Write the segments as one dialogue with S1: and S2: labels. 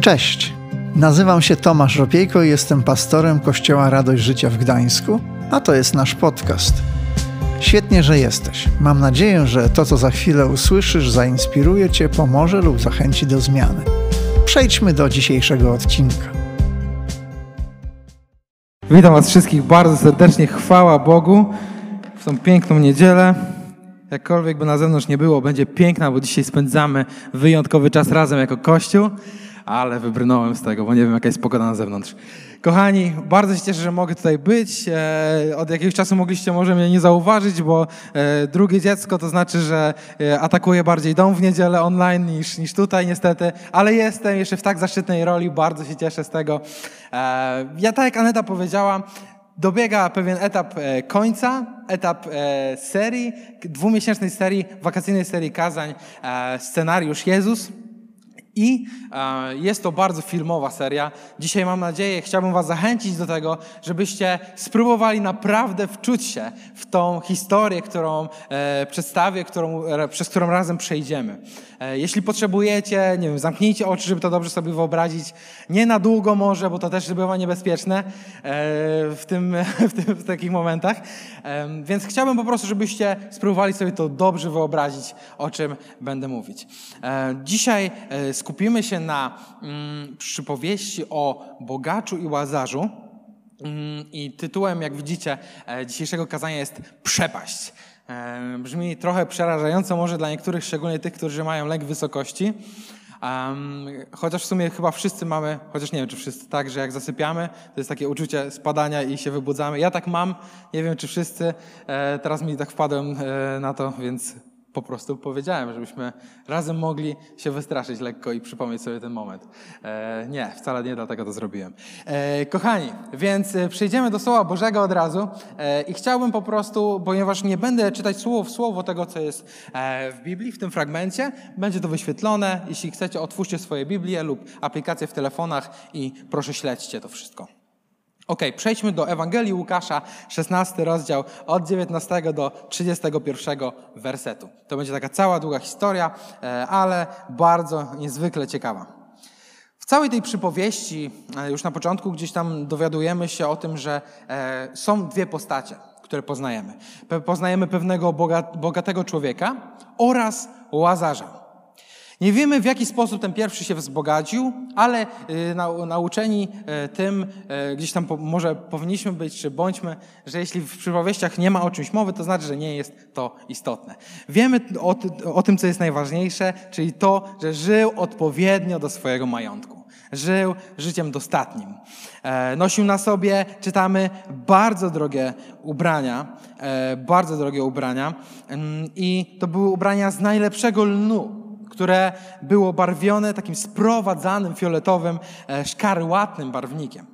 S1: Cześć, nazywam się Tomasz Ropiejko i jestem pastorem Kościoła Radość Życia w Gdańsku, a to jest nasz podcast. Świetnie, że jesteś. Mam nadzieję, że to, co za chwilę usłyszysz, zainspiruje Cię, pomoże lub zachęci do zmiany. Przejdźmy do dzisiejszego odcinka.
S2: Witam Was wszystkich bardzo serdecznie. Chwała Bogu w tą piękną niedzielę. Jakkolwiek by na zewnątrz nie było, będzie piękna, bo dzisiaj spędzamy wyjątkowy czas razem jako Kościół, ale wybrnąłem z tego, bo nie wiem, jaka jest pogoda na zewnątrz. Kochani, bardzo się cieszę, że mogę tutaj być. E, od jakiegoś czasu mogliście może mnie nie zauważyć, bo e, drugie dziecko to znaczy, że e, atakuje bardziej dom w niedzielę online niż, niż tutaj niestety, ale jestem jeszcze w tak zaszczytnej roli, bardzo się cieszę z tego. Ja tak jak Aneta powiedziała, dobiega pewien etap końca, etap serii, dwumiesięcznej serii, wakacyjnej serii kazań, scenariusz Jezus. I e, jest to bardzo filmowa seria. Dzisiaj mam nadzieję, chciałbym Was zachęcić do tego, żebyście spróbowali naprawdę wczuć się w tą historię, którą e, przedstawię, którą, przez którą razem przejdziemy. E, jeśli potrzebujecie, nie wiem, zamknijcie oczy, żeby to dobrze sobie wyobrazić. Nie na długo może, bo to też bywa niebezpieczne w, tym, w, tym, w takich momentach. Więc chciałbym po prostu, żebyście spróbowali sobie to dobrze wyobrazić, o czym będę mówić. Dzisiaj skupimy się na mm, przypowieści o bogaczu i łazarzu. Mm, I tytułem, jak widzicie, e, dzisiejszego kazania jest Przepaść. Brzmi trochę przerażająco może dla niektórych, szczególnie tych, którzy mają lęk wysokości. Um, chociaż w sumie chyba wszyscy mamy, chociaż nie wiem, czy wszyscy tak, że jak zasypiamy, to jest takie uczucie spadania i się wybudzamy. Ja tak mam, nie wiem, czy wszyscy. E, teraz mi tak wpadłem e, na to, więc po prostu powiedziałem, żebyśmy razem mogli się wystraszyć lekko i przypomnieć sobie ten moment. E, nie, wcale nie dlatego to zrobiłem. E, kochani, więc e, przejdziemy do Słowa Bożego od razu e, i chciałbym po prostu, ponieważ nie będę czytać słowo w słowo tego, co jest e, w Biblii, w tym fragmencie, będzie to wyświetlone. Jeśli chcecie, otwórzcie swoje Biblię lub aplikacje w telefonach i proszę śledźcie to wszystko. Ok, przejdźmy do Ewangelii Łukasza, 16 rozdział, od 19 do 31 wersetu. To będzie taka cała długa historia, e, ale bardzo niezwykle ciekawa. W całej tej przypowieści, e, już na początku gdzieś tam dowiadujemy się o tym, że e, są dwie postacie, które poznajemy. Poznajemy pewnego bogatego człowieka oraz łazarza. Nie wiemy, w jaki sposób ten pierwszy się wzbogacił, ale y, nauczeni y, tym, y, gdzieś tam może powinniśmy być, czy bądźmy, że jeśli w przypowieściach nie ma o czymś mowy, to znaczy, że nie jest to istotne. Wiemy o, o tym, co jest najważniejsze, czyli to, że żył odpowiednio do swojego majątku. Żył życiem dostatnim. E, nosił na sobie, czytamy, bardzo drogie ubrania, e, bardzo drogie ubrania mm, i to były ubrania z najlepszego lnu które było barwione takim sprowadzanym fioletowym, e, szkarłatnym barwnikiem.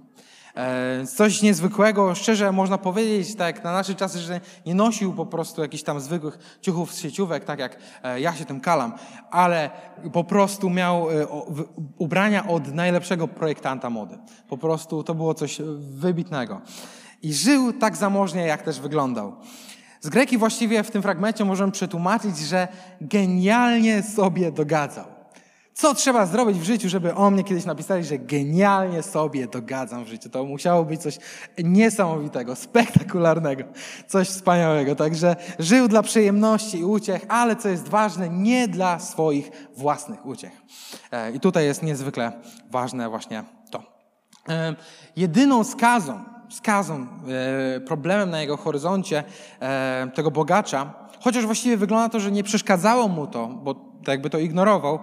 S2: E, coś niezwykłego, szczerze można powiedzieć, tak na nasze czasy, że nie nosił po prostu jakichś tam zwykłych ciuchów z sieciówek, tak jak e, ja się tym kalam, ale po prostu miał ubrania od najlepszego projektanta mody. Po prostu to było coś wybitnego. I żył tak zamożnie, jak też wyglądał. Z greki właściwie w tym fragmencie możemy przetłumaczyć, że genialnie sobie dogadzał. Co trzeba zrobić w życiu, żeby o mnie kiedyś napisali, że genialnie sobie dogadzam w życiu? To musiało być coś niesamowitego, spektakularnego, coś wspaniałego. Także żył dla przyjemności i uciech, ale co jest ważne, nie dla swoich własnych uciech. E, I tutaj jest niezwykle ważne właśnie to. E, jedyną skazą, skazą, e, problemem na jego horyzoncie e, tego bogacza, chociaż właściwie wygląda to, że nie przeszkadzało mu to, bo tak jakby to ignorował,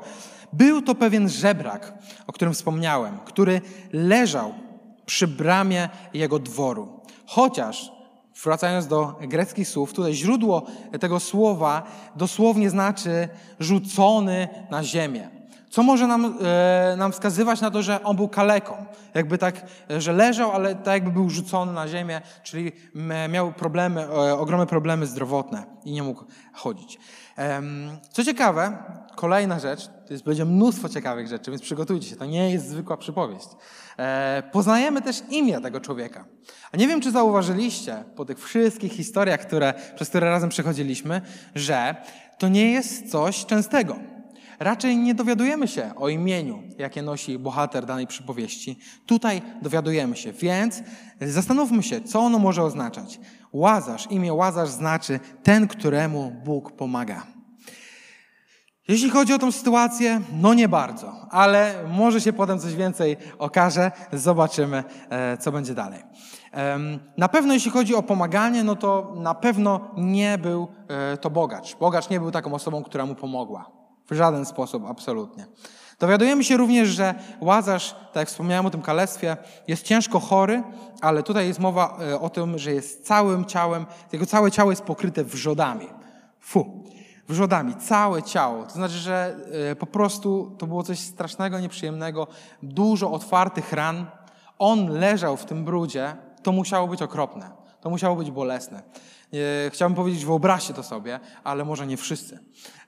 S2: był to pewien żebrak, o którym wspomniałem, który leżał przy bramie jego dworu. Chociaż, wracając do greckich słów, tutaj źródło tego słowa dosłownie znaczy rzucony na ziemię co może nam, e, nam wskazywać na to, że on był kaleką. Jakby tak, że leżał, ale tak jakby był rzucony na ziemię, czyli miał problemy, e, ogromne problemy zdrowotne i nie mógł chodzić. E, co ciekawe, kolejna rzecz, to jest, będzie mnóstwo ciekawych rzeczy, więc przygotujcie się, to nie jest zwykła przypowieść. E, poznajemy też imię tego człowieka. A nie wiem, czy zauważyliście po tych wszystkich historiach, które, przez które razem przechodziliśmy, że to nie jest coś częstego. Raczej nie dowiadujemy się o imieniu, jakie nosi bohater danej przypowieści. Tutaj dowiadujemy się, więc zastanówmy się, co ono może oznaczać. Łazarz, imię Łazarz znaczy ten, któremu Bóg pomaga. Jeśli chodzi o tą sytuację, no nie bardzo, ale może się potem coś więcej okaże, zobaczymy, e, co będzie dalej. Na pewno jeśli chodzi o pomaganie, no to na pewno nie był e, to bogacz. Bogacz nie był taką osobą, która mu pomogła. W żaden sposób, absolutnie. Dowiadujemy się również, że Łazarz, tak jak wspomniałem o tym kalestwie, jest ciężko chory, ale tutaj jest mowa e, o tym, że jest całym ciałem, jego całe ciało jest pokryte wrzodami. Fu wrzodami, całe ciało. To znaczy, że e, po prostu to było coś strasznego, nieprzyjemnego, dużo otwartych ran. On leżał w tym brudzie, to musiało być okropne, to musiało być bolesne. E, chciałbym powiedzieć, wyobraźcie to sobie, ale może nie wszyscy.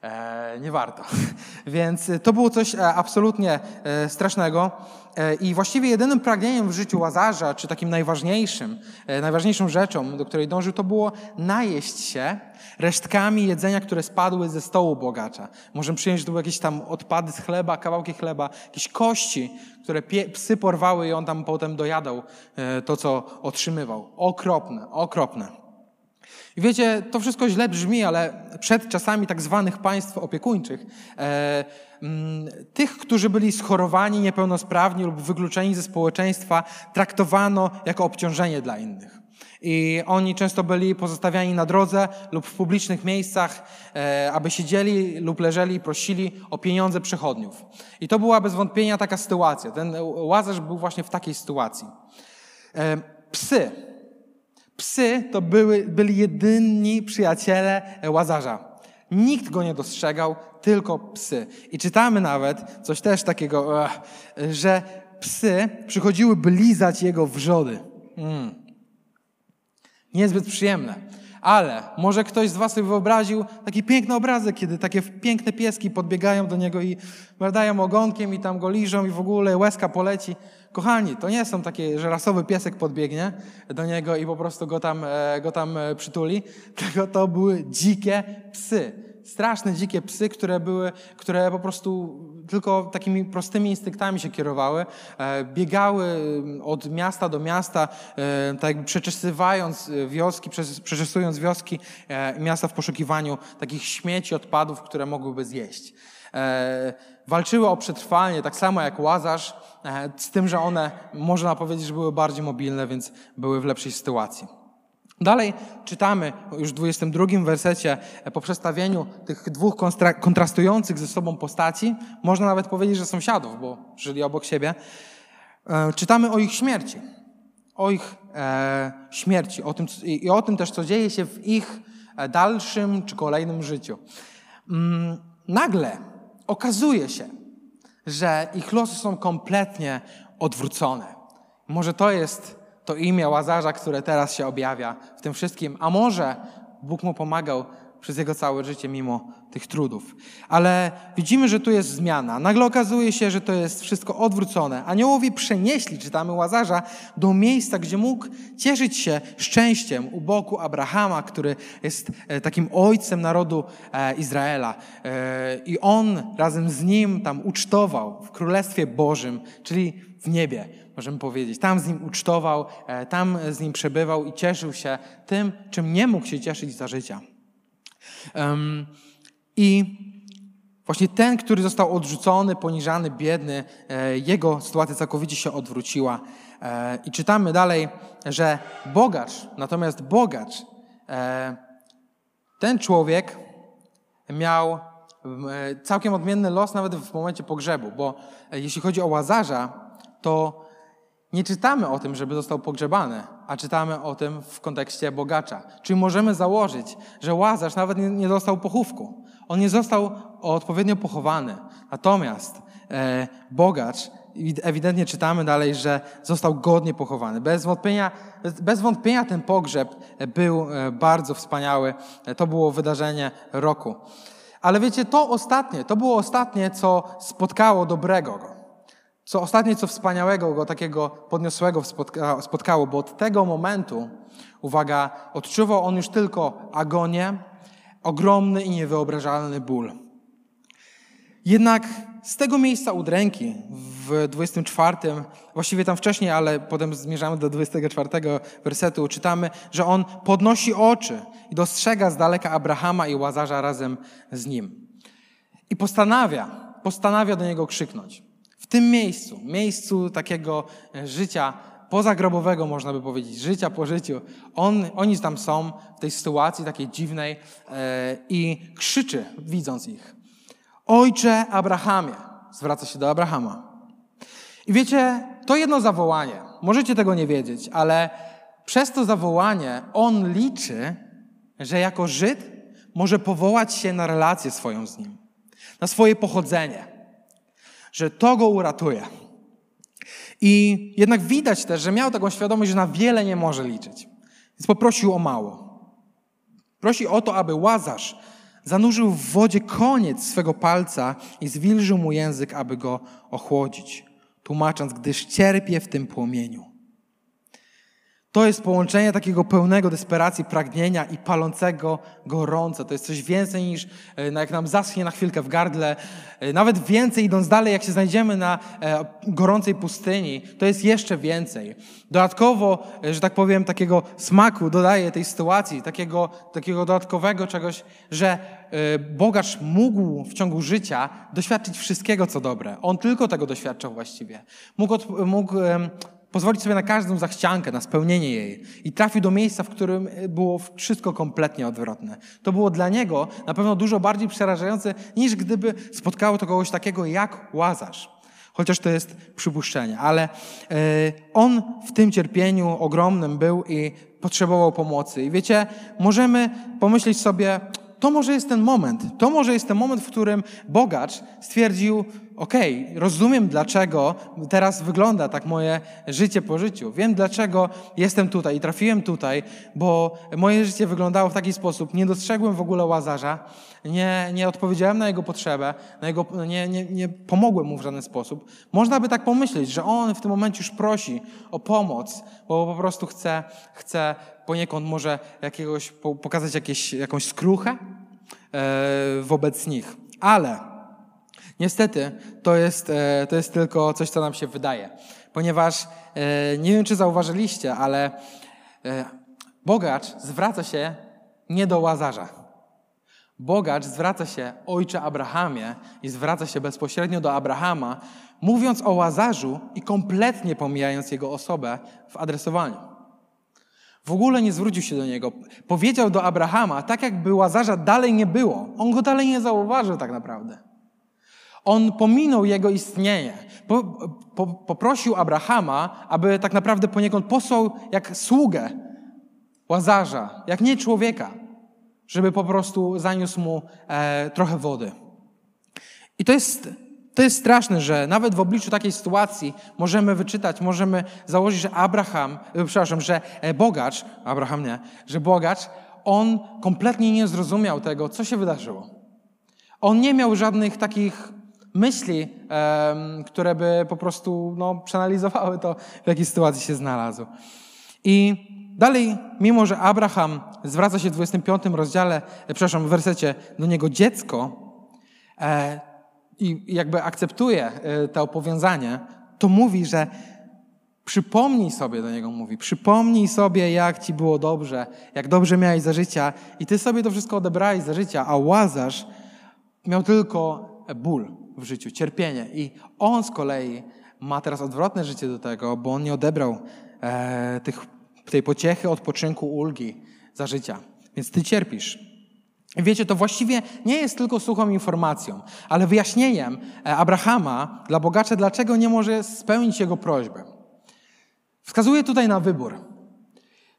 S2: E, nie warto. Więc to było coś e, absolutnie e, strasznego. E, I właściwie jedynym pragnieniem w życiu Łazarza, czy takim najważniejszym, e, najważniejszą rzeczą, do której dążył, to było najeść się resztkami jedzenia, które spadły ze stołu bogacza. Możemy przyjąć, że to były jakieś tam odpady z chleba, kawałki chleba, jakieś kości, które psy porwały i on tam potem dojadał to, co otrzymywał. Okropne, okropne. I wiecie, to wszystko źle brzmi, ale przed czasami tak zwanych państw opiekuńczych, e, m, mm, tych, którzy byli schorowani, niepełnosprawni lub wykluczeni ze społeczeństwa, traktowano jako obciążenie dla innych. I oni często byli pozostawiani na drodze lub w publicznych miejscach, e, aby siedzieli lub leżeli i prosili o pieniądze przechodniów. I to była bez wątpienia taka sytuacja. Ten Łazarz był właśnie w takiej sytuacji. E, psy Psy to były, byli jedyni przyjaciele Łazarza. Nikt go nie dostrzegał, tylko psy. I czytamy nawet coś też takiego, że psy przychodziły by lizać jego wrzody. Mm. Niezbyt przyjemne. Ale może ktoś z Was sobie wyobraził taki piękny obrazek, kiedy takie piękne pieski podbiegają do niego i mardają ogonkiem i tam go liżą i w ogóle łezka poleci. Kochani, to nie są takie, że rasowy piesek podbiegnie do niego i po prostu go tam, e, go tam e, przytuli, tylko to były dzikie psy straszne, dzikie psy, które były, które po prostu tylko takimi prostymi instynktami się kierowały. E, biegały mm, od miasta do miasta, tak jakby przeczesywając wioski, przeczesując wioski miasta w poszukiwaniu takich śmieci, odpadów, które mogłyby zjeść. Walczyły o przetrwanie, tak samo jak Łazarz, z tym, że one, można powiedzieć, że były bardziej mobilne, więc były w lepszej sytuacji. Dalej czytamy już w 22 wersecie e, po przedstawieniu tych dwóch kontrastujących ze sobą postaci, można nawet powiedzieć, że sąsiadów, bo żyli obok siebie. E, czytamy o ich śmierci. O ich e, śmierci o tym, i o tym też, co dzieje się w ich e, dalszym czy kolejnym życiu. Mm, nagle okazuje się, że ich losy są kompletnie odwrócone. Może to jest to imię Łazarza, które teraz się objawia w tym wszystkim. A może Bóg mu pomagał przez jego całe życie mimo tych trudów. Ale widzimy, że tu jest zmiana. Nagle okazuje się, że to jest wszystko odwrócone. Aniołowie przenieśli, czytamy Łazarza, do miejsca, gdzie mógł cieszyć się szczęściem u boku Abrahama, który jest e, takim ojcem narodu e, Izraela. E, I on razem z nim tam ucztował w Królestwie Bożym, czyli w niebie możemy powiedzieć. Tam z nim ucztował, e, tam z nim przebywał i cieszył się tym, czym nie mógł się cieszyć za życia. I właśnie ten, który został odrzucony, poniżany, biedny, e, jego sytuacja całkowicie się odwróciła. E, I czytamy dalej, że bogacz, natomiast bogacz, ten człowiek miał całkiem odmienny los nawet w momencie pogrzebu, bo jeśli chodzi o Łazarza, to nie czytamy o tym, żeby został pogrzebany, a czytamy o tym w kontekście bogacza. Czyli możemy założyć, że Łazarz nawet nie, nie został pochówku. On nie został odpowiednio pochowany. Natomiast e, bogacz, ewidentnie czytamy dalej, że został godnie pochowany. Bez wątpienia, bez wątpienia ten pogrzeb był e, bardzo wspaniały. To było wydarzenie roku. Ale wiecie, to ostatnie, to było ostatnie, co spotkało dobrego go. Co ostatnie, co wspaniałego go takiego podniosłego spotka, spotkało, bo od tego momentu, uwaga, odczuwał on już tylko agonię, ogromny i niewyobrażalny ból. Jednak z tego miejsca udręki w 24, właściwie tam wcześniej, ale potem zmierzamy do 24 wersetu, czytamy, że on podnosi oczy i dostrzega z daleka Abrahama i Łazarza razem z nim. I postanawia, postanawia do niego krzyknąć. Tym miejscu, miejscu takiego życia pozagrobowego, można by powiedzieć, życia po życiu, on, oni tam są w tej sytuacji takiej dziwnej e, i krzyczy, widząc ich. Ojcze Abrahamie, zwraca się do Abrahama. I wiecie, to jedno zawołanie, możecie tego nie wiedzieć, ale przez to zawołanie on liczy, że jako Żyd może powołać się na relację swoją z nim, na swoje pochodzenie, że to go uratuje. I jednak widać też, że miał taką świadomość, że na wiele nie może liczyć. Więc poprosił o mało. Prosi o to, aby Łazarz zanurzył w wodzie koniec swego palca i zwilżył mu język, aby go ochłodzić, tłumacząc, gdyż cierpie w tym płomieniu. To jest połączenie takiego pełnego desperacji, pragnienia i palącego gorąca. To jest coś więcej niż e, jak nam zaschnie na chwilkę w gardle. E, nawet więcej, idąc dalej, jak się znajdziemy na e, gorącej pustyni, to jest jeszcze więcej. Dodatkowo, że tak powiem, takiego smaku dodaje tej sytuacji, takiego, takiego dodatkowego czegoś, że bogacz mógł w ciągu życia doświadczyć wszystkiego, co dobre. On tylko tego doświadczał właściwie. Mógł, mógł pozwolić sobie na każdą zachciankę, na spełnienie jej. I trafił do miejsca, w którym było wszystko kompletnie odwrotne. To było dla niego na pewno dużo bardziej przerażające, niż gdyby spotkało to kogoś takiego jak Łazarz. Chociaż to jest przypuszczenie. Ale yy, on w tym cierpieniu ogromnym był i potrzebował pomocy. I wiecie, możemy pomyśleć sobie, to może jest ten moment. To może jest ten moment, w którym bogacz stwierdził, okej, okay, rozumiem dlaczego teraz wygląda tak moje życie po życiu. Wiem dlaczego jestem tutaj i trafiłem tutaj, bo moje życie wyglądało w taki sposób. Nie dostrzegłem w ogóle Łazarza, nie, nie odpowiedziałem na jego potrzebę, na jego, nie, nie, nie pomogłem mu w żaden sposób. Można by tak pomyśleć, że on w tym momencie już prosi o pomoc, bo po prostu chce, chce poniekąd może jakiegoś, pokazać jakieś, jakąś skruchę e, wobec nich. Ale Niestety, to jest, e, to jest tylko coś, co nam się wydaje. Ponieważ e, nie wiem, czy zauważyliście, ale e, bogacz zwraca się nie do łazarza. Bogacz zwraca się ojcze Abrahamie i zwraca się bezpośrednio do Abrahama, mówiąc o łazarzu i kompletnie pomijając jego osobę w adresowaniu. W ogóle nie zwrócił się do niego. Powiedział do Abrahama, tak jakby łazarza dalej nie było. On go dalej nie zauważył tak naprawdę. On pominął jego istnienie. Po, po, poprosił Abrahama, aby tak naprawdę poniekąd posłał jak sługę łazarza, jak nie człowieka, żeby po prostu zaniósł mu e, trochę wody. I to jest, to jest straszne, że nawet w obliczu takiej sytuacji możemy wyczytać, możemy założyć, że Abraham, e, przepraszam, że e, bogacz, Abraham nie, że bogacz, on kompletnie nie zrozumiał tego, co się wydarzyło. On nie miał żadnych takich myśli, które by po prostu no, przeanalizowały to, w jakiej sytuacji się znalazł. I dalej, mimo że Abraham zwraca się w 25 rozdziale, e, przepraszam, w wersecie do niego dziecko e, i jakby akceptuje e, to powiązanie, to mówi, że Przypomnij sobie, do niego mówi, przypomnij sobie, jak ci było dobrze, jak dobrze miałeś za życia i ty sobie to wszystko odebrałeś za życia, a Łazarz miał tylko ból w życiu, cierpienie. I on z kolei ma teraz odwrotne życie do tego, bo on nie odebrał e, tych, tej pociechy, odpoczynku, ulgi za życia. Więc ty cierpisz. I wiecie, to właściwie nie jest tylko suchą informacją, ale wyjaśnieniem e, Abrahama dla bogacza, dlaczego nie może spełnić jego prośbę. Wskazuje tutaj na wybór.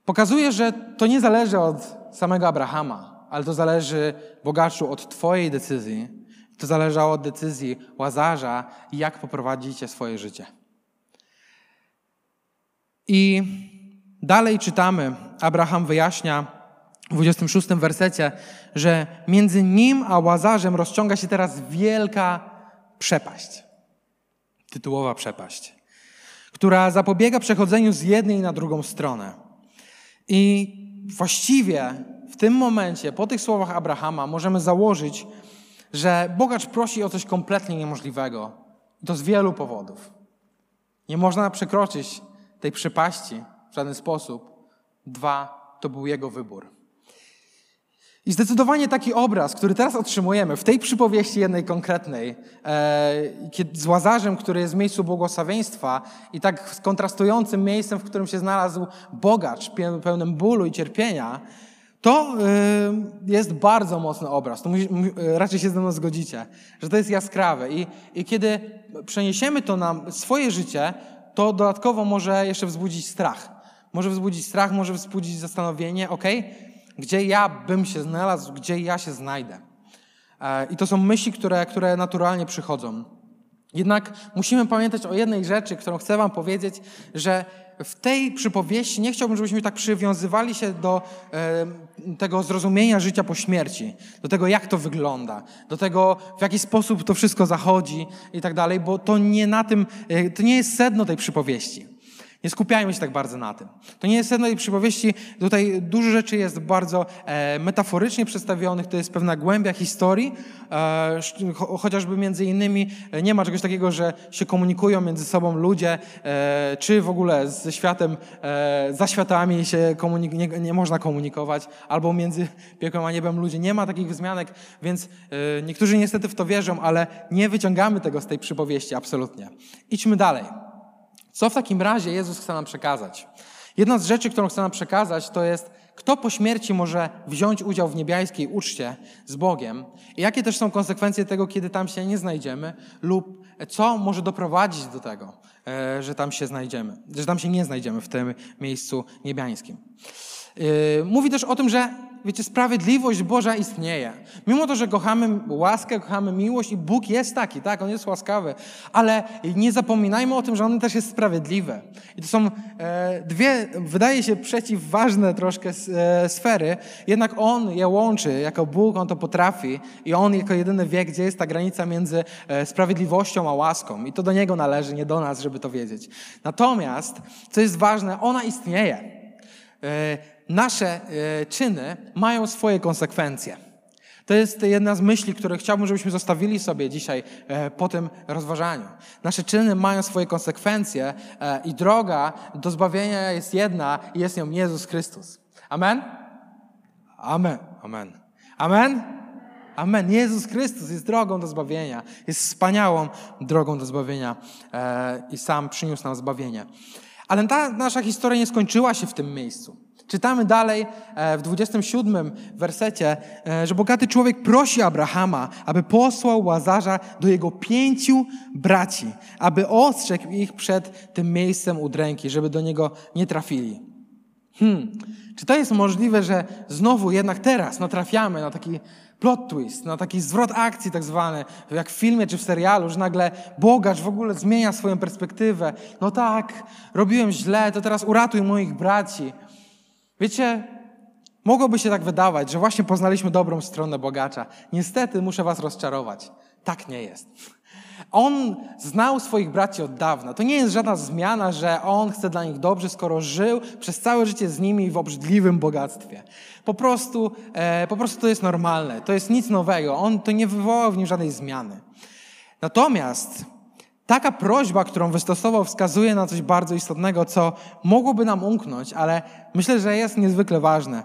S2: Pokazuje, że to nie zależy od samego Abrahama, ale to zależy bogaczu od Twojej decyzji, to zależało od decyzji Łazarza, jak poprowadzicie swoje życie. I dalej czytamy, Abraham wyjaśnia w 26 wersecie, że między nim a Łazarzem rozciąga się teraz wielka przepaść. Tytułowa przepaść, która zapobiega przechodzeniu z jednej na drugą stronę. I właściwie w tym momencie, po tych słowach Abrahama, możemy założyć, że bogacz prosi o coś kompletnie niemożliwego. I to z wielu powodów. Nie można przekroczyć tej przepaści w żaden sposób. Dwa, to był jego wybór. I zdecydowanie taki obraz, który teraz otrzymujemy w tej przypowieści jednej konkretnej, e, z Łazarzem, który jest w miejscu błogosławieństwa i tak kontrastującym miejscem, w którym się znalazł bogacz, pełnym bólu i cierpienia, to e, jest bardzo mocny obraz. To musi, raczej się ze mną zgodzicie, że to jest jaskrawe. I, I kiedy przeniesiemy to na swoje życie, to dodatkowo może jeszcze wzbudzić strach. Może wzbudzić strach, może wzbudzić zastanowienie, ok, gdzie ja bym się znalazł, gdzie ja się znajdę. E, I to są myśli, które, które naturalnie przychodzą. Jednak musimy pamiętać o jednej rzeczy, którą chcę Wam powiedzieć, że w tej przypowieści nie chciałbym, żebyśmy tak przywiązywali się do e, tego zrozumienia życia po śmierci, do tego, jak to wygląda, do tego, w jaki sposób to wszystko zachodzi i tak dalej, bo to nie na tym, e, to nie jest sedno tej przypowieści. Nie skupiajmy się tak bardzo na tym. To nie jest jedna tej przypowieści. Tutaj dużo rzeczy jest bardzo e, metaforycznie przedstawionych. To jest pewna głębia historii. E, chociażby między innymi e, nie ma czegoś takiego, że się komunikują między sobą ludzie, czy w ogóle ze światem, za światami się nie, nie, można komunikować, albo między piekłem a niebem ludzie. Nie ma takich wzmianek, więc niektórzy niestety w to wierzą, ale nie wyciągamy tego z tej przypowieści absolutnie. Idźmy dalej. Co w takim razie Jezus chce nam przekazać? Jedna z rzeczy, którą chce nam przekazać, to jest, kto po śmierci może wziąć udział w niebiańskiej uczcie z Bogiem i jakie też są konsekwencje tego, kiedy tam się nie znajdziemy, lub co może doprowadzić do tego, e, że tam się znajdziemy, że tam się nie znajdziemy w tym miejscu niebiańskim. E, mówi też o tym, że wiecie, sprawiedliwość Boża istnieje. Mimo to, że kochamy łaskę, kochamy miłość i Bóg jest taki, tak, On jest łaskawy, ale nie zapominajmy o tym, że On też jest sprawiedliwy. I to są e, dwie, wydaje się, przeciwważne troszkę e, sfery, jednak On je łączy, jako Bóg On to potrafi i On jako jedyny wie, gdzie jest ta granica między e, sprawiedliwością a łaską. I to do Niego należy, nie do nas, żeby to wiedzieć. Natomiast, co jest ważne, ona istnieje. Nasze e, czyny mają swoje konsekwencje. To jest jedna z myśli, które chciałbym, żebyśmy zostawili sobie dzisiaj e, po tym rozważaniu. Nasze czyny mają swoje konsekwencje e, i droga do zbawienia jest jedna i jest nią Jezus Chrystus. Amen? Amen. Amen. Amen? Amen. Jezus Chrystus jest drogą do zbawienia. Jest wspaniałą drogą do zbawienia i sam przyniósł nam zbawienie. Ale ta nasza historia nie skończyła się w tym miejscu. Czytamy dalej e, w 27 wersecie, e, że bogaty człowiek prosi Abrahama, aby posłał Łazarza do jego pięciu braci, aby ostrzegł ich przed tym miejscem udręki, żeby do niego nie trafili. Hmm. Czy to jest możliwe, że znowu jednak teraz natrafiamy na taki plot twist, na taki zwrot akcji tak zwany, jak w filmie czy w serialu, że nagle bogacz w ogóle zmienia swoją perspektywę. No tak, robiłem źle, to teraz uratuj moich braci. Wiecie, mogłoby się tak wydawać, że właśnie poznaliśmy dobrą stronę bogacza. Niestety muszę was rozczarować. Tak nie jest. On znał swoich braci od dawna. To nie jest żadna zmiana, że on chce dla nich dobrze, skoro żył przez całe życie z nimi w obrzydliwym bogactwie. Po prostu, e, po prostu to jest normalne. To jest nic nowego. On to nie wywołał w nim żadnej zmiany. Natomiast Taka prośba, którą wystosował, wskazuje na coś bardzo istotnego, co mogłoby nam umknąć, ale myślę, że jest niezwykle ważne.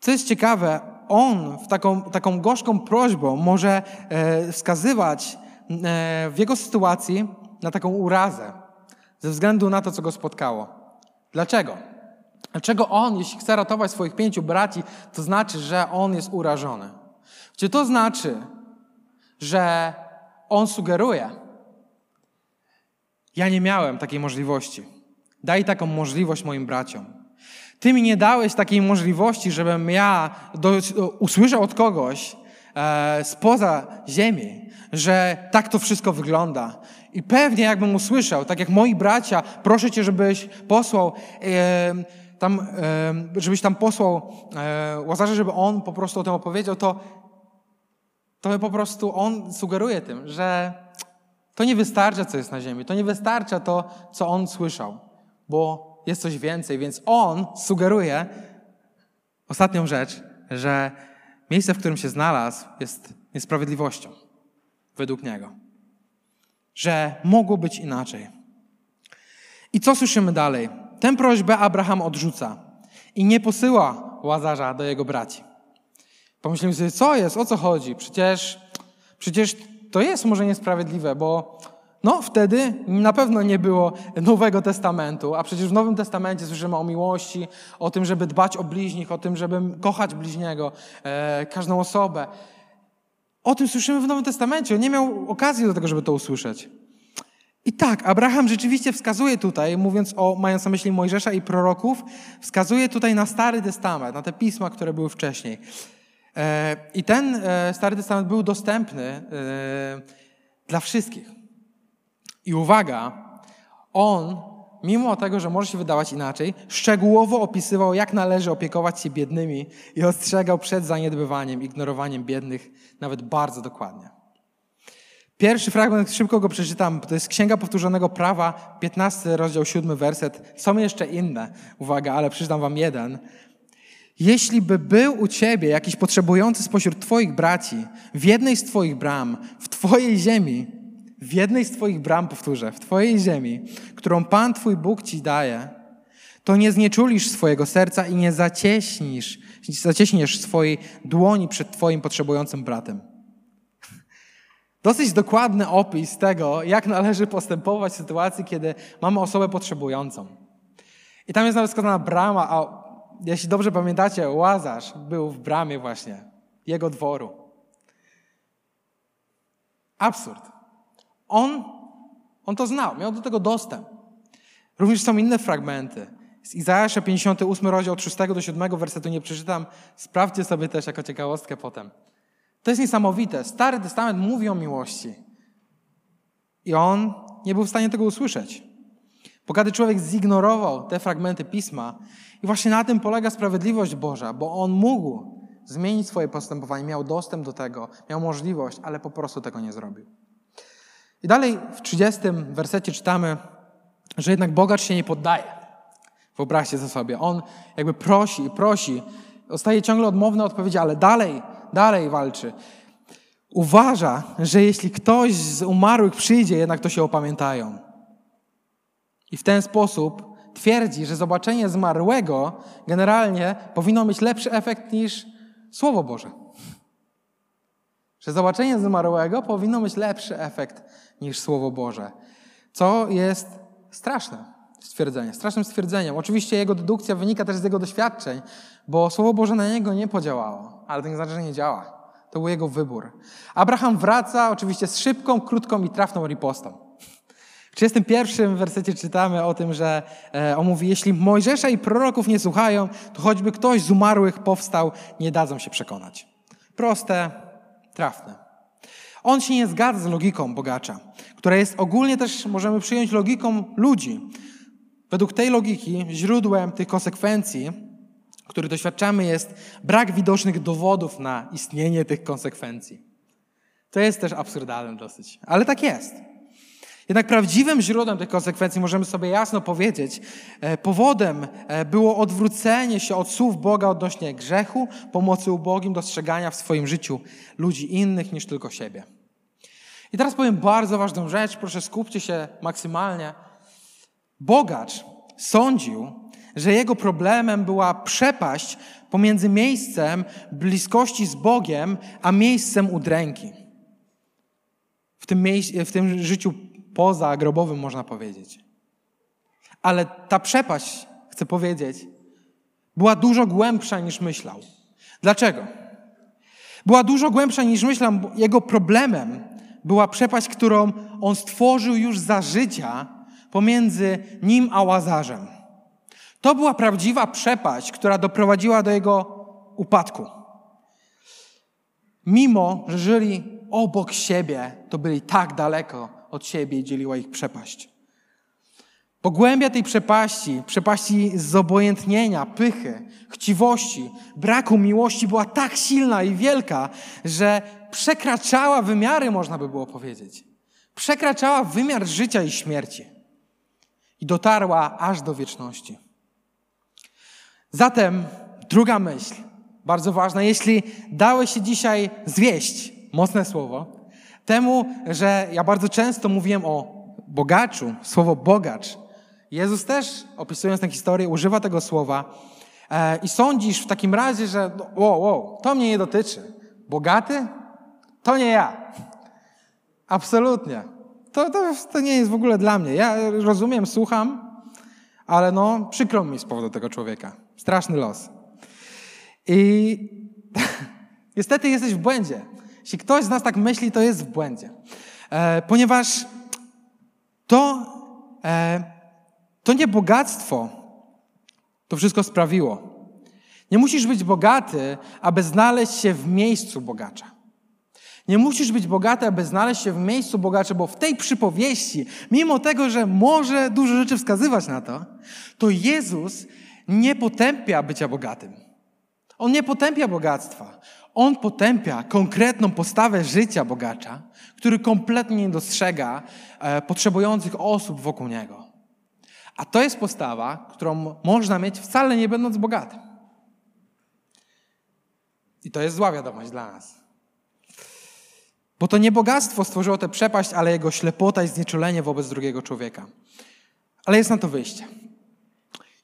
S2: Co jest ciekawe, on w taką, taką gorzką prośbą może e, wskazywać e, w jego sytuacji na taką urazę, ze względu na to, co go spotkało. Dlaczego? Dlaczego on, jeśli chce ratować swoich pięciu braci, to znaczy, że on jest urażony? Czy to znaczy, że on sugeruje, ja nie miałem takiej możliwości. Daj taką możliwość moim braciom. Ty mi nie dałeś takiej możliwości, żebym ja do, usłyszał od kogoś e, spoza ziemi, że tak to wszystko wygląda. I pewnie jakbym usłyszał, tak jak moi bracia, proszę cię, żebyś posłał e, tam, e, żebyś tam posłał e, Łazarza, żeby on po prostu o tym opowiedział, to, to po prostu on sugeruje tym, że to nie wystarcza, co jest na ziemi. To nie wystarcza to, co on słyszał, bo jest coś więcej. Więc on sugeruje ostatnią rzecz, że miejsce, w którym się znalazł, jest niesprawiedliwością, według niego. Że mogło być inaczej. I co słyszymy dalej? Tę prośbę Abraham odrzuca i nie posyła Łazarza do jego braci. Pomyślimy sobie, co jest, o co chodzi? Przecież, przecież to jest może niesprawiedliwe, bo no wtedy na pewno nie było Nowego Testamentu, a przecież w Nowym Testamencie słyszymy o miłości, o tym, żeby dbać o bliźnich, o tym, żeby kochać bliźniego, e, każdą osobę. O tym słyszymy w Nowym Testamencie. On nie miał okazji do tego, żeby to usłyszeć. I tak, Abraham rzeczywiście wskazuje tutaj, mówiąc o, mając na myśli Mojżesza i proroków, wskazuje tutaj na Stary Testament, na te pisma, które były wcześniej. E, I ten e, Stary Testament był dostępny e, dla wszystkich. I uwaga, on, mimo tego, że może się wydawać inaczej, szczegółowo opisywał, jak należy opiekować się biednymi i ostrzegał przed zaniedbywaniem, ignorowaniem biednych, nawet bardzo dokładnie. Pierwszy fragment, szybko go przeczytam, to jest Księga Powtórzonego Prawa, 15 rozdział, 7 werset. Są jeszcze inne, uwaga, ale przeczytam wam jeden. Jeśli by był u ciebie jakiś potrzebujący spośród twoich braci w jednej z twoich bram, w twojej ziemi, w jednej z twoich bram, powtórzę, w twojej ziemi, którą Pan twój Bóg ci daje, to nie znieczulisz swojego serca i nie zacieśnisz, zacieśniesz swojej dłoni przed twoim potrzebującym bratem. Dosyć dokładny opis tego, jak należy postępować w sytuacji, kiedy mamy osobę potrzebującą. I tam jest nawet wskazana brama, a jeśli dobrze pamiętacie, Łazarz był w bramie właśnie jego dworu. Absurd. On, on to znał, miał do tego dostęp. Również są inne fragmenty. Z Izajasza 58 rozdział od 6 do 7 wersetu nie przeczytam. Sprawdźcie sobie też jako ciekawostkę potem. To jest niesamowite. Stary Testament mówi o miłości. I on nie był w stanie tego usłyszeć. Bo kiedy człowiek zignorował te fragmenty pisma, i właśnie na tym polega sprawiedliwość Boża, bo on mógł zmienić swoje postępowanie, miał dostęp do tego, miał możliwość, ale po prostu tego nie zrobił. I dalej w 30 wersecie czytamy, że jednak bogacz się nie poddaje. Wyobraźcie to sobie. On jakby prosi i prosi. Dostaje ciągle odmowne odpowiedzi, ale dalej, dalej walczy. Uważa, że jeśli ktoś z umarłych przyjdzie, jednak to się opamiętają. I w ten sposób twierdzi, że zobaczenie zmarłego generalnie powinno mieć lepszy efekt niż Słowo Boże. Że zobaczenie zmarłego powinno mieć lepszy efekt niż Słowo Boże. Co jest straszne stwierdzenie, strasznym stwierdzeniem. Oczywiście jego dedukcja wynika też z jego doświadczeń, bo Słowo Boże na niego nie podziałało, ale to nie znaczy, że nie działa. To był jego wybór. Abraham wraca oczywiście z szybką, krótką i trafną ripostą. W 31 wersecie czytamy o tym, że e, on mówi, jeśli Mojżesza i proroków nie słuchają, to choćby ktoś z umarłych powstał, nie dadzą się przekonać. Proste, trafne. On się nie zgadza z logiką bogacza, która jest ogólnie też, możemy przyjąć, logiką ludzi. Według tej logiki źródłem tych konsekwencji, których doświadczamy, jest brak widocznych dowodów na istnienie tych konsekwencji. To jest też absurdalne dosyć, ale tak jest. Jednak prawdziwym źródłem tych konsekwencji, możemy sobie jasno powiedzieć, e, powodem e, było odwrócenie się od słów Boga odnośnie grzechu, pomocy ubogim, dostrzegania w swoim życiu ludzi innych niż tylko siebie. I teraz powiem bardzo ważną rzecz, proszę skupcie się maksymalnie. Bogacz sądził, że jego problemem była przepaść pomiędzy miejscem bliskości z Bogiem, a miejscem udręki. W tym, w tym życiu poza grobowym, można powiedzieć. Ale ta przepaść, chcę powiedzieć, była dużo głębsza niż myślał. Dlaczego? Była dużo głębsza niż myślał. Jego problemem była przepaść, którą on stworzył już za życia pomiędzy nim a Łazarzem. To była prawdziwa przepaść, która doprowadziła do jego upadku. Mimo, że żyli obok siebie, to byli tak daleko od siebie i dzieliła ich przepaść. Pogłębia tej przepaści, przepaści zobojętnienia, pychy, chciwości, braku miłości była tak silna i wielka, że przekraczała wymiary, można by było powiedzieć. Przekraczała wymiar życia i śmierci. I dotarła aż do wieczności. Zatem druga myśl, bardzo ważna, jeśli dałeś się dzisiaj zwieść mocne słowo, temu, że ja bardzo często mówiłem o bogaczu, słowo bogacz. Jezus też, opisując tę historię, używa tego słowa e, i sądzisz w takim razie, że no, wow, wow, to mnie nie dotyczy. Bogaty? To nie ja. Absolutnie. To, to, to nie jest w ogóle dla mnie. Ja rozumiem, słucham, ale no przykro mi z powodu tego człowieka. Straszny los. I niestety jesteś w błędzie. Jeśli ktoś z nas tak myśli, to jest w błędzie. E, ponieważ to, e, to nie bogactwo to wszystko sprawiło. Nie musisz być bogaty, aby znaleźć się w miejscu bogacza. Nie musisz być bogaty, aby znaleźć się w miejscu bogacza, bo w tej przypowieści, mimo tego, że może dużo rzeczy wskazywać na to, to Jezus nie potępia bycia bogatym. On nie potępia bogactwa. On potępia konkretną postawę życia bogacza, który kompletnie nie dostrzega e, potrzebujących osób wokół niego. A to jest postawa, którą można mieć wcale nie będąc bogatym. I to jest zła wiadomość dla nas. Bo to nie bogactwo stworzyło tę przepaść, ale jego ślepota i znieczulenie wobec drugiego człowieka. Ale jest na to wyjście.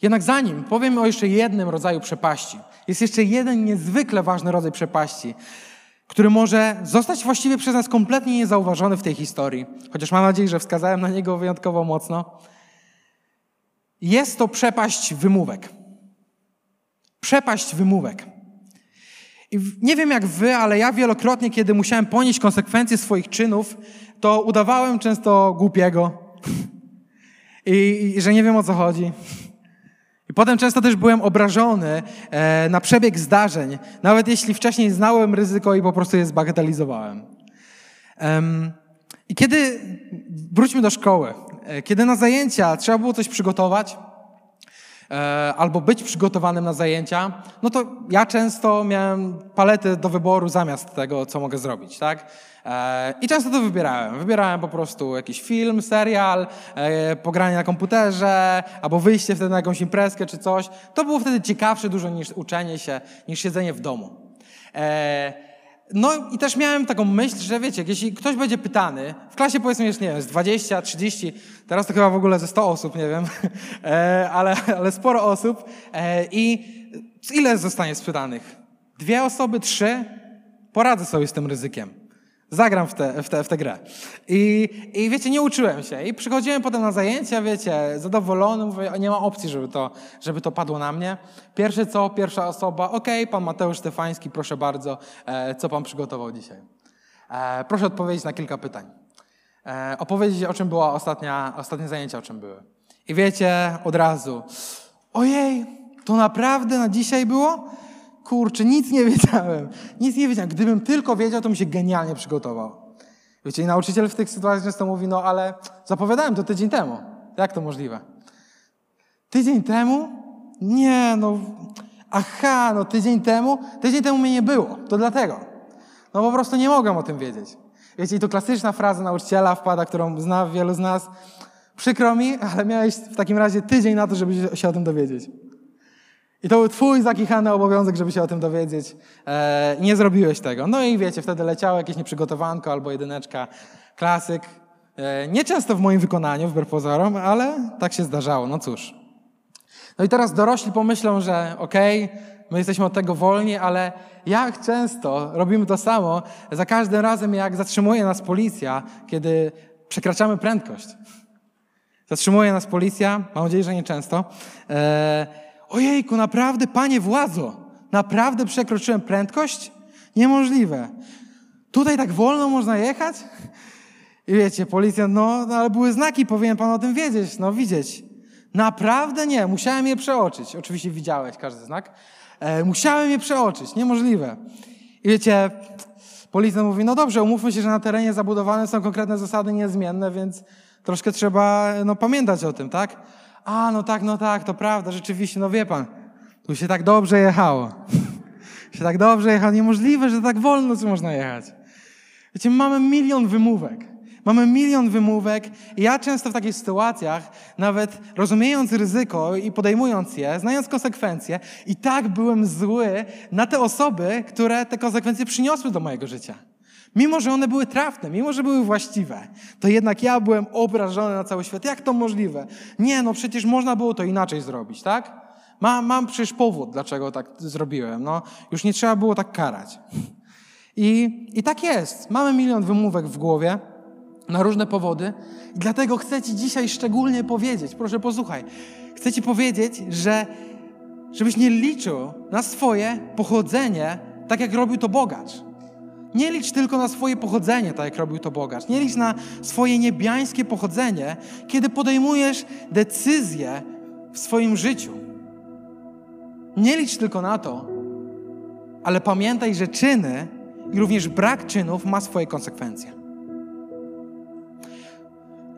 S2: Jednak zanim powiem o jeszcze jednym rodzaju przepaści, jest jeszcze jeden niezwykle ważny rodzaj przepaści, który może zostać właściwie przez nas kompletnie niezauważony w tej historii, chociaż mam nadzieję, że wskazałem na niego wyjątkowo mocno. Jest to przepaść wymówek. Przepaść wymówek. I nie wiem jak wy, ale ja wielokrotnie, kiedy musiałem ponieść konsekwencje swoich czynów, to udawałem często głupiego i, i że nie wiem o co chodzi. I potem często też byłem obrażony e, na przebieg zdarzeń, nawet jeśli wcześniej znałem ryzyko i po prostu je zbagatelizowałem. I kiedy, wróćmy do szkoły, e, kiedy na zajęcia trzeba było coś przygotować, albo być przygotowanym na zajęcia, no to ja często miałem palety do wyboru zamiast tego, co mogę zrobić, tak? E, I często to wybierałem. Wybierałem po prostu jakiś film, serial, e, pogranie na komputerze, albo wyjście wtedy na jakąś imprezkę czy coś. To było wtedy ciekawsze dużo niż uczenie się, niż siedzenie w domu. E, no i też miałem taką myśl, że wiecie, jeśli ktoś będzie pytany, w klasie powiedzmy jeszcze, nie wiem, z 20, 30, teraz to chyba w ogóle ze 100 osób, nie wiem, ale, ale sporo osób i ile zostanie spytanych? Dwie osoby, trzy? Poradzę sobie z tym ryzykiem. Zagram w tę w w grę. I, I wiecie, nie uczyłem się. I przychodziłem potem na zajęcia, wiecie, zadowolony, mówię, nie ma opcji, żeby to, żeby to padło na mnie. Pierwsze co, pierwsza osoba, okej, okay, pan Mateusz Stefański, proszę bardzo, e, co pan przygotował dzisiaj? E, proszę odpowiedzieć na kilka pytań. E, opowiedzieć, o czym była ostatnia, ostatnie zajęcia, o czym były. I wiecie, od razu, ojej, to naprawdę na dzisiaj było? Kurczę, nic nie wiedziałem. Nic nie wiedziałem. Gdybym tylko wiedział, to bym się genialnie przygotował. Wiecie, i nauczyciel w tych sytuacjach często mówi, no ale zapowiadałem to tydzień temu. Jak to możliwe? Tydzień temu? Nie, no, aha, no tydzień temu? Tydzień temu mnie nie było. To dlatego. No po prostu nie mogłem o tym wiedzieć. Wiecie, i to klasyczna fraza nauczyciela wpada, którą zna wielu z nas. Przykro mi, ale miałeś w takim razie tydzień na to, żeby się o tym dowiedzieć. I to był twój zakichany obowiązek, żeby się o tym dowiedzieć. E, nie zrobiłeś tego. No i wiecie, wtedy leciało jakieś nieprzygotowanko albo jedyneczka, klasyk. E, nie często w moim wykonaniu, wbrew pozorom, ale tak się zdarzało. No cóż. No i teraz dorośli pomyślą, że okej, okay, my jesteśmy od tego wolni, ale jak często robimy to samo za każdym razem, jak zatrzymuje nas policja, kiedy przekraczamy prędkość. Zatrzymuje nas policja, mam nadzieję, że nie często. E, Ojejku, naprawdę, panie władzo, naprawdę przekroczyłem prędkość? Niemożliwe. Tutaj tak wolno można jechać? I wiecie, policjant, no, no ale były znaki, powinien pan o tym wiedzieć, no widzieć. Naprawdę nie, musiałem je przeoczyć. Oczywiście widziałeś każdy znak. E, musiałem je przeoczyć, niemożliwe. I wiecie, policjant mówi, no dobrze, umówmy się, że na terenie zabudowanym są konkretne zasady niezmienne, więc troszkę trzeba no, pamiętać o tym, tak? A, no tak, no tak, to prawda, rzeczywiście, no wie pan, tu się tak dobrze jechało. się tak dobrze jechało. Niemożliwe, że tak wolno tu można jechać. Wiecie, mamy milion wymówek. Mamy milion wymówek i ja często w takich sytuacjach, nawet rozumiejąc ryzyko i podejmując je, znając konsekwencje, i tak byłem zły na te osoby, które te konsekwencje przyniosły do mojego życia. Mimo, że one były trafne, mimo, że były właściwe, to jednak ja byłem obrażony na cały świat. Jak to możliwe? Nie, no przecież można było to inaczej zrobić, tak? Mam, mam przecież powód, dlaczego tak zrobiłem. No, już nie trzeba było tak karać. I, I tak jest. Mamy milion wymówek w głowie na różne powody. I dlatego chcę Ci dzisiaj szczególnie powiedzieć, proszę posłuchaj, chcę Ci powiedzieć, że żebyś nie liczył na swoje pochodzenie, tak jak robił to bogacz. Nie licz tylko na swoje pochodzenie, tak jak robił to bogacz. Nie licz na swoje niebiańskie pochodzenie, kiedy podejmujesz decyzje w swoim życiu. Nie licz tylko na to, ale pamiętaj, że czyny i również brak czynów ma swoje konsekwencje.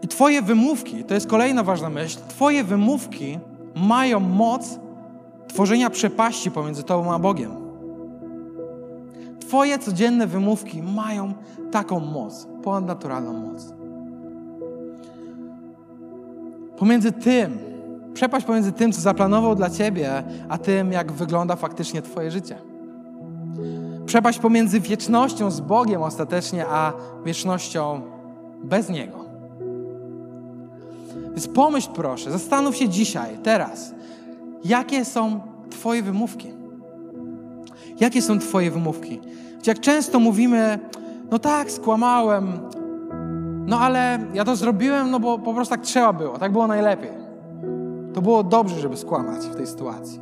S2: I Twoje wymówki, to jest kolejna ważna myśl, Twoje wymówki mają moc tworzenia przepaści pomiędzy Tobą a Bogiem. Twoje codzienne wymówki mają taką moc, ponadnaturalną moc. Pomiędzy tym, przepaść pomiędzy tym, co zaplanował dla Ciebie, a tym, jak wygląda faktycznie Twoje życie. Przepaść pomiędzy wiecznością z Bogiem ostatecznie, a wiecznością bez Niego. Więc pomyśl proszę, zastanów się dzisiaj, teraz, jakie są Twoje wymówki. Jakie są Twoje wymówki? Jak często mówimy, no tak, skłamałem, no ale ja to zrobiłem, no bo po prostu tak trzeba było, tak było najlepiej. To było dobrze, żeby skłamać w tej sytuacji.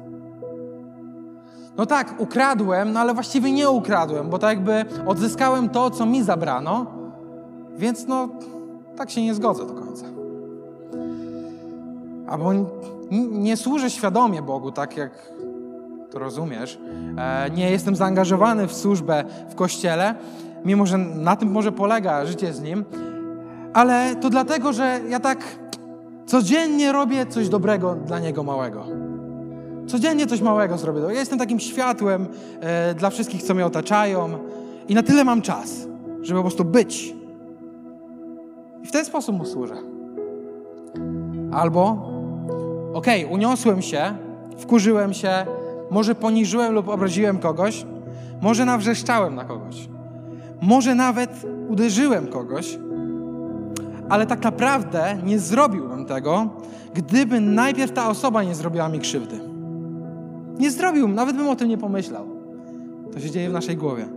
S2: No tak, ukradłem, no ale właściwie nie ukradłem, bo tak jakby odzyskałem to, co mi zabrano, więc no tak się nie zgodzę do końca. Albo nie służę świadomie Bogu, tak jak to rozumiesz. E, nie jestem zaangażowany w służbę w kościele, mimo że na tym może polega życie z Nim, ale to dlatego, że ja tak codziennie robię coś dobrego dla Niego małego. Codziennie coś małego zrobię. Ja jestem takim światłem e, dla wszystkich, co mnie otaczają i na tyle mam czas, żeby po prostu być. I w ten sposób mu służę. Albo, okej, okay, uniosłem się, wkurzyłem się, może poniżyłem lub obraziłem kogoś, może nawrzeszczałem na kogoś, może nawet uderzyłem kogoś, ale tak naprawdę nie zrobiłbym tego, gdyby najpierw ta osoba nie zrobiła mi krzywdy. Nie zrobiłbym, nawet bym o tym nie pomyślał. To się dzieje w naszej głowie.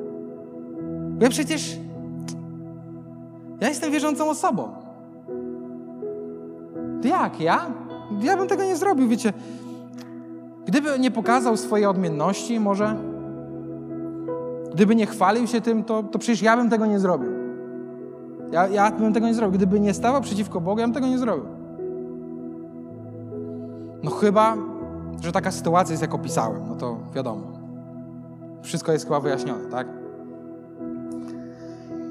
S2: Bo ja przecież. Ja jestem wierzącą osobą. To jak? Ja? Ja bym tego nie zrobił, wiecie. Gdyby nie pokazał swojej odmienności, może. Gdyby nie chwalił się tym, to, to przecież ja bym tego nie zrobił. Ja, ja bym tego nie zrobił. Gdyby nie stawał przeciwko Bogu, ja bym tego nie zrobił. No chyba, że taka sytuacja jest, jak opisałem. No to wiadomo. Wszystko jest chyba wyjaśnione, tak?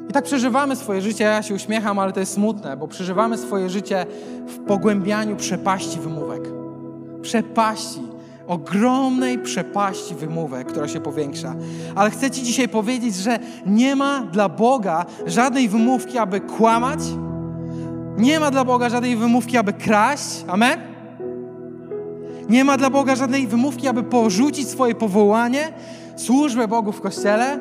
S2: I tak przeżywamy swoje życie. Ja się uśmiecham, ale to jest smutne, bo przeżywamy swoje życie w pogłębianiu przepaści wymówek. Przepaści ogromnej przepaści wymówek, która się powiększa. Ale chcę Ci dzisiaj powiedzieć, że nie ma dla Boga żadnej wymówki, aby kłamać. Nie ma dla Boga żadnej wymówki, aby kraść. Amen? Nie ma dla Boga żadnej wymówki, aby porzucić swoje powołanie, służbę Bogu w kościele.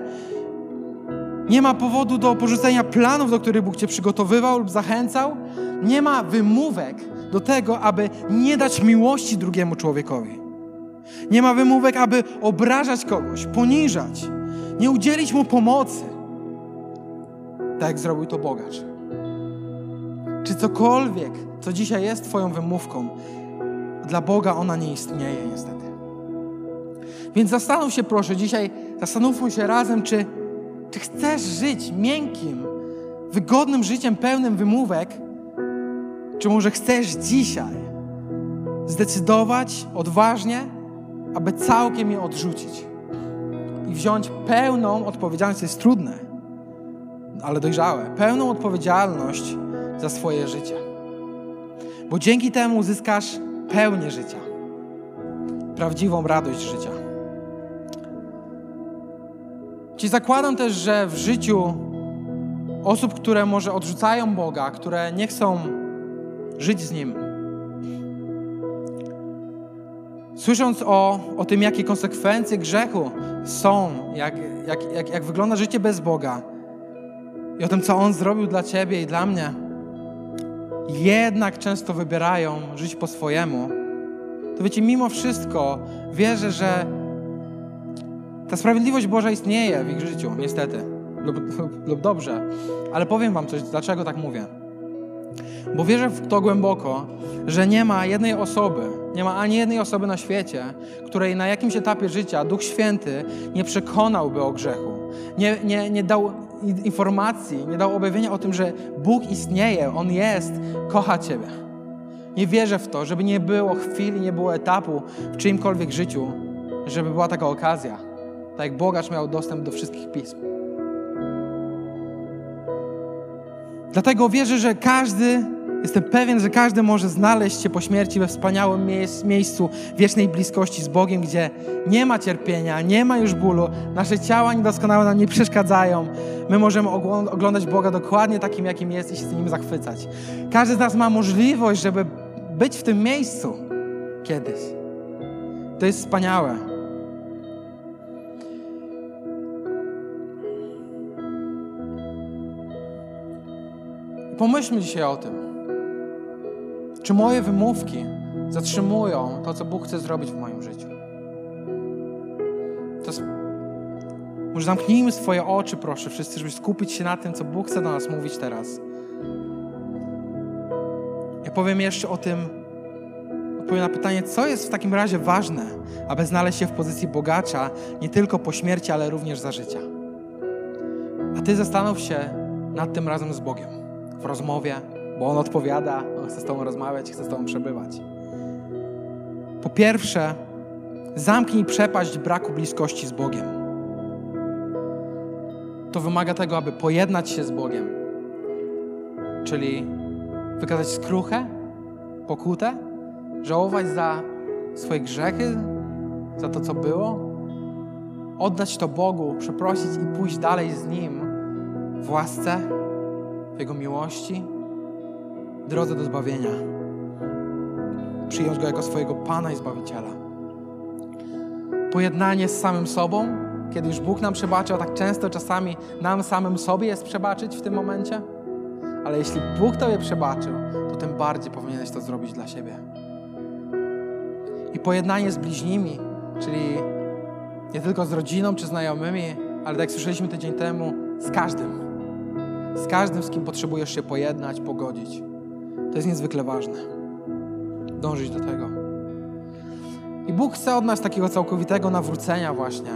S2: Nie ma powodu do porzucenia planów, do których Bóg Cię przygotowywał lub zachęcał. Nie ma wymówek do tego, aby nie dać miłości drugiemu człowiekowi. Nie ma wymówek, aby obrażać kogoś, poniżać, nie udzielić mu pomocy. Tak jak zrobił to bogacz. Czy cokolwiek, co dzisiaj jest Twoją wymówką, dla Boga ona nie istnieje niestety. Więc zastanów się proszę dzisiaj, zastanówmy się razem, czy, czy chcesz żyć miękkim, wygodnym życiem pełnym wymówek, czy może chcesz dzisiaj zdecydować odważnie, aby całkiem je odrzucić i wziąć pełną odpowiedzialność, to jest trudne, ale dojrzałe, pełną odpowiedzialność za swoje życie. Bo dzięki temu uzyskasz pełnię życia, prawdziwą radość życia. Ci zakładam też, że w życiu osób, które może odrzucają Boga, które nie chcą żyć z Nim, Słysząc o, o tym, jakie konsekwencje grzechu są, jak, jak, jak, jak wygląda życie bez Boga, i o tym, co On zrobił dla Ciebie i dla mnie, jednak często wybierają żyć po swojemu, to wiecie, mimo wszystko wierzę, że ta sprawiedliwość Boża istnieje w ich życiu, niestety, lub, lub, lub dobrze. Ale powiem Wam coś, dlaczego tak mówię. Bo wierzę w to głęboko, że nie ma jednej osoby, nie ma ani jednej osoby na świecie, której na jakimś etapie życia Duch Święty nie przekonałby o grzechu, nie, nie, nie dał informacji, nie dał objawienia o tym, że Bóg istnieje, On jest, kocha Ciebie. Nie wierzę w to, żeby nie było chwili, nie było etapu w czyimkolwiek życiu, żeby była taka okazja. Tak jak bogacz miał dostęp do wszystkich pism. Dlatego wierzę, że każdy, jestem pewien, że każdy może znaleźć się po śmierci we wspaniałym miejscu wiecznej bliskości z Bogiem, gdzie nie ma cierpienia, nie ma już bólu, nasze ciała niedoskonałe nam nie przeszkadzają. My możemy oglądać Boga dokładnie takim, jakim jest i się z Nim zachwycać. Każdy z nas ma możliwość, żeby być w tym miejscu kiedyś. To jest wspaniałe. Pomyślmy dzisiaj o tym. Czy moje wymówki zatrzymują to, co Bóg chce zrobić w moim życiu? To może zamknijmy swoje oczy, proszę, wszyscy, żeby skupić się na tym, co Bóg chce do nas mówić teraz. Ja powiem jeszcze o tym, odpowiem na pytanie, co jest w takim razie ważne, aby znaleźć się w pozycji bogacza nie tylko po śmierci, ale również za życia. A Ty zastanów się nad tym razem z Bogiem w rozmowie, bo On odpowiada, On chce z Tobą rozmawiać, chce z Tobą przebywać. Po pierwsze, zamknij przepaść braku bliskości z Bogiem. To wymaga tego, aby pojednać się z Bogiem, czyli wykazać skruchę, pokutę, żałować za swoje grzechy, za to, co było, oddać to Bogu, przeprosić i pójść dalej z Nim w łasce, Jego miłości, drodze do zbawienia. Przyjąć Go jako swojego Pana i Zbawiciela. Pojednanie z samym sobą, kiedy już Bóg nam przebaczył, a tak często czasami nam samym sobie jest przebaczyć w tym momencie. Ale jeśli Bóg Tobie przebaczył, to tym bardziej powinieneś to zrobić dla siebie. I pojednanie z bliźnimi, czyli nie tylko z rodziną czy znajomymi, ale tak jak słyszeliśmy tydzień temu, z każdym z każdym, z kim potrzebujesz się pojednać, pogodzić. To jest niezwykle ważne. Dążyć do tego. I Bóg chce od nas takiego całkowitego nawrócenia właśnie,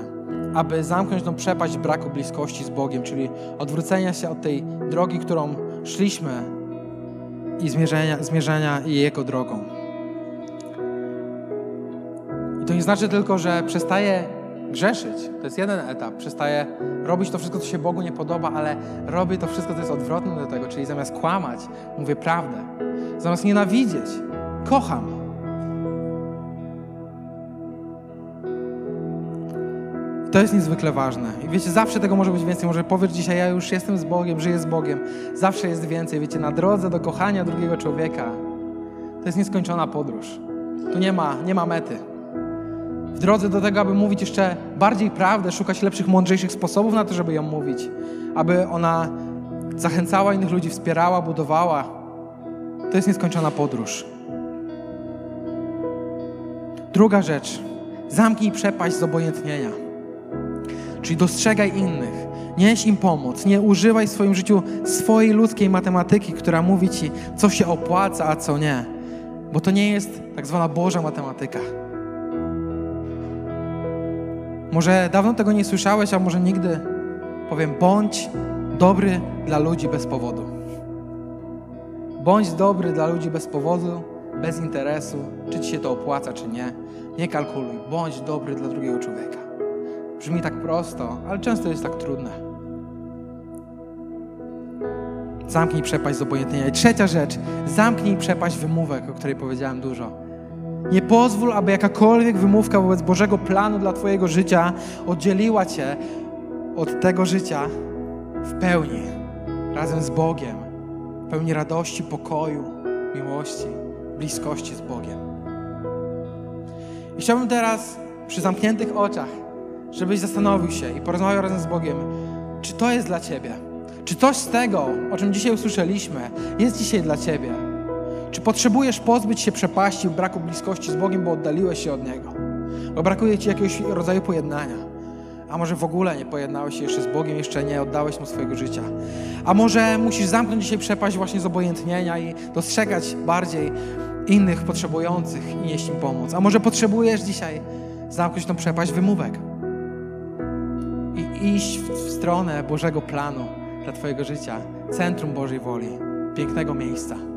S2: aby zamknąć tą przepaść braku bliskości z Bogiem, czyli odwrócenia się od tej drogi, którą szliśmy i zmierzenia, zmierzenia Jego drogą. I to nie znaczy tylko, że przestaje grzeszyć. To jest jeden etap. Przestaję robić to wszystko, co się Bogu nie podoba, ale robię to wszystko, co jest odwrotne do tego. Czyli zamiast kłamać, mówię prawdę. Zamiast nienawidzieć, kocham. To jest niezwykle ważne. I wiecie, zawsze tego może być więcej. Może powiesz dzisiaj, ja już jestem z Bogiem, żyję z Bogiem. Zawsze jest więcej. Wiecie, na drodze do kochania drugiego człowieka to jest nieskończona podróż. Tu nie ma, nie ma mety w drodze do tego, aby mówić jeszcze bardziej prawdę, szukać lepszych, mądrzejszych sposobów na to, żeby ją mówić, aby ona zachęcała innych ludzi, wspierała, budowała. To jest nieskończona podróż. Druga rzecz. Zamknij przepaść z obojętnienia. Czyli dostrzegaj innych, nieś im pomoc, nie używaj w swoim życiu swojej ludzkiej matematyki, która mówi ci, co się opłaca, a co nie. Bo to nie jest tak zwana Boża matematyka. Może dawno tego nie słyszałeś, a może nigdy. Powiem, bądź dobry dla ludzi bez powodu. Bądź dobry dla ludzi bez powodu, bez interesu, czy ci się to opłaca, czy nie. Nie kalkuluj. Bądź dobry dla drugiego człowieka. Brzmi tak prosto, ale często jest tak trudne. Zamknij przepaść z obojętnienia. I trzecia rzecz, zamknij przepaść wymówek, o której powiedziałem dużo. Nie pozwól, aby jakakolwiek wymówka wobec Bożego planu dla Twojego życia oddzieliła Cię od tego życia w pełni, razem z Bogiem, w pełni radości, pokoju, miłości, bliskości z Bogiem. I chciałbym teraz przy zamkniętych oczach, żebyś zastanowił się i porozmawiał razem z Bogiem, czy to jest dla Ciebie. Czy coś z tego, o czym dzisiaj usłyszeliśmy, jest dzisiaj dla Ciebie? Czy potrzebujesz pozbyć się przepaści, braku bliskości z Bogiem, bo oddaliłeś się od Niego? Bo brakuje Ci jakiegoś rodzaju pojednania. A może w ogóle nie pojednałeś się jeszcze z Bogiem, jeszcze nie oddałeś Mu swojego życia. A może musisz zamknąć dzisiaj przepaść właśnie z obojętnienia i dostrzegać bardziej innych potrzebujących i nieść im pomoc. A może potrzebujesz dzisiaj zamknąć tą przepaść wymówek i iść w stronę Bożego planu dla Twojego życia, centrum Bożej woli, pięknego miejsca.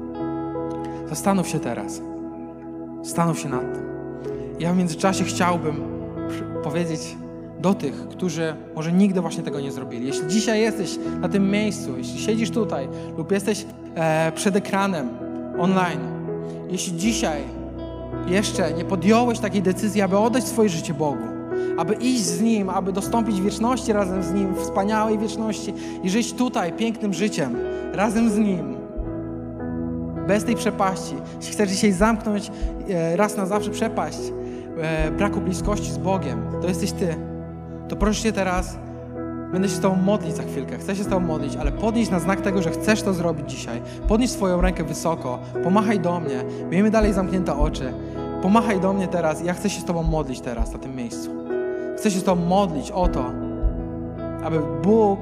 S2: Zastanów się teraz. Zastanów się nad tym. Ja w międzyczasie chciałbym powiedzieć do tych, którzy może nigdy właśnie tego nie zrobili. Jeśli dzisiaj jesteś na tym miejscu, jeśli siedzisz tutaj lub jesteś e, przed ekranem online, jeśli dzisiaj jeszcze nie podjąłeś takiej decyzji, aby oddać swoje życie Bogu, aby iść z Nim, aby dostąpić wieczności razem z Nim, wspaniałej wieczności i żyć tutaj pięknym życiem razem z Nim, bez tej przepaści. Jeśli chcesz dzisiaj zamknąć e, raz na zawsze przepaść e, braku bliskości z Bogiem, to jesteś Ty. To proszę Cię teraz, będę się z Tobą modlić za chwilkę, chcę się z Tobą modlić, ale podnieś na znak tego, że chcesz to zrobić dzisiaj. Podnieś swoją rękę wysoko, pomachaj do mnie, miejmy dalej zamknięte oczy. Pomachaj do mnie teraz, ja chcę się z Tobą modlić teraz na tym miejscu. Chcę się z Tobą modlić o to, aby Bóg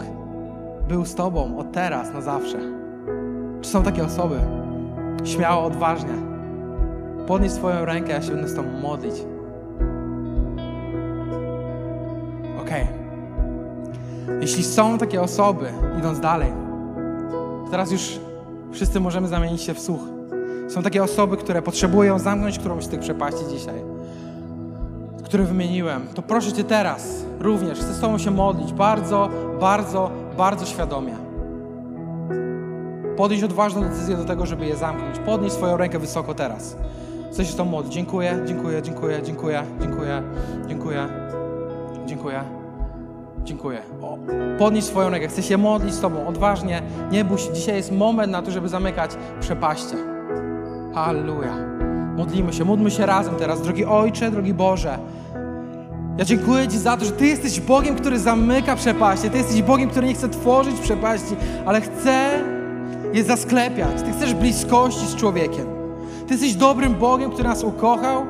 S2: był z Tobą od teraz na zawsze. Czy są takie osoby? Śmiało, odważnie. Podnieś swoją rękę, ja się będę z Tobą modlić. Okay. Jeśli są takie osoby, idąc dalej, teraz już wszyscy możemy zamienić się w słuch. Są takie osoby, które potrzebują zamknąć którąś z tych przepaści dzisiaj, które wymieniłem. To proszę Cię teraz również, chcę z Tobą się modlić bardzo, bardzo, bardzo świadomie. Podjąć odważną decyzję do tego, żeby je zamknąć. Podnieś swoją rękę wysoko teraz. Chcę się Tobą modlić. Dziękuję, dziękuję, dziękuję, dziękuję, dziękuję, dziękuję, dziękuję. Dziękuję. O, podnieś swoją rękę. Chcę się modlić z Tobą odważnie. Nie bój się. Dzisiaj jest moment na to, żeby zamykać przepaście. Halleluja. Modlimy się, módlmy się razem teraz. Drogi Ojcze, drogi Boże. Ja dziękuję Ci za to, że Ty jesteś Bogiem, który zamyka przepaście. Ty jesteś Bogiem, który nie chce tworzyć przepaści, ale chce je zasklepiać. Ty chcesz bliskości z człowiekiem. Ty jesteś dobrym Bogiem, który nas ukochał,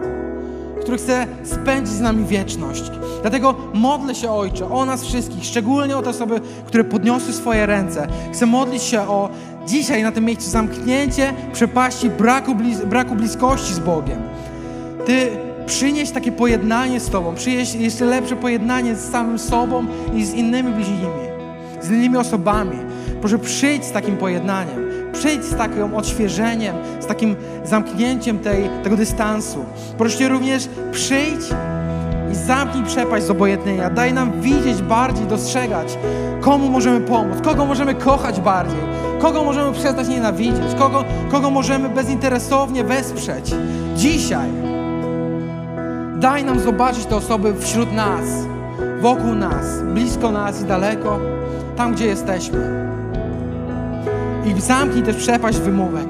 S2: który chce spędzić z nami wieczność. Dlatego modlę się, Ojcze, o nas wszystkich, szczególnie o te osoby, które podniosły swoje ręce. Chcę modlić się o dzisiaj na tym miejscu zamknięcie przepaści braku, braku bliskości z Bogiem. Ty przynieś takie pojednanie z Tobą, przynieś jeszcze lepsze pojednanie z samym sobą i z innymi bliźnimi, z innymi osobami. Proszę przyjdź z takim pojednaniem, przyjdź z takim odświeżeniem, z takim zamknięciem tej, tego dystansu. Proszę Cię również przyjdź i zamknij przepaść z obojętnienia. Daj nam widzieć bardziej, dostrzegać, komu możemy pomóc, kogo możemy kochać bardziej, kogo możemy przestać nienawidzieć, kogo, kogo możemy bezinteresownie wesprzeć. Dzisiaj daj nam zobaczyć te osoby wśród nas, wokół nas, blisko nas i daleko, tam gdzie jesteśmy. I zamknij też przepaść wymówek.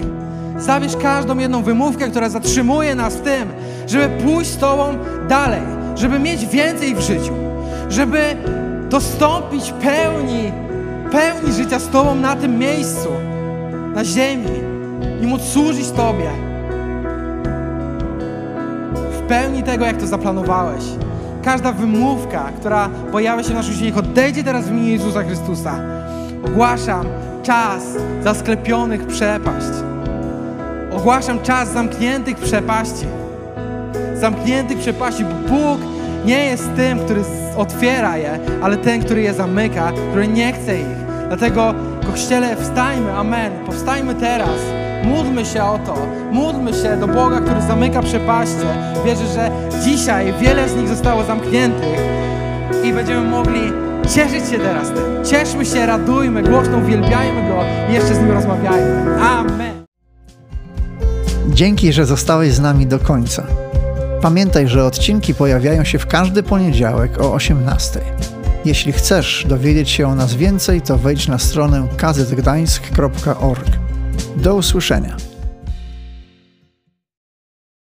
S2: Zabierz każdą jedną wymówkę, która zatrzymuje nas w tym, żeby pójść z Tobą dalej, żeby mieć więcej w życiu, żeby dostąpić pełni, pełni życia z Tobą na tym miejscu, na ziemi i móc służyć Tobie. W pełni tego, jak to zaplanowałeś. Każda wymówka, która pojawia się w naszym życiu, odejdzie teraz w imieniu Jezusa Chrystusa. Ogłaszam czas zasklepionych przepaść. Ogłaszam czas zamkniętych przepaści. Zamkniętych przepaści, bo Bóg nie jest tym, który otwiera je, ale ten, który je zamyka, który nie chce ich. Dlatego, Kościele, wstajmy, amen. Powstajmy teraz. Módlmy się o to. Módlmy się do Boga, który zamyka przepaście. Wierzę, że dzisiaj wiele z nich zostało zamkniętych i będziemy mogli cieszyć się teraz tym. Cieszmy się, radujmy, głośno uwielbiajmy Go i jeszcze z Nim rozmawiajmy. Amen.
S1: Dzięki, że zostałeś z nami do końca. Pamiętaj, że odcinki pojawiają się w każdy poniedziałek o 18. Jeśli chcesz dowiedzieć się o nas więcej, to wejdź na stronę kazetgdańsk.org. Do usłyszenia.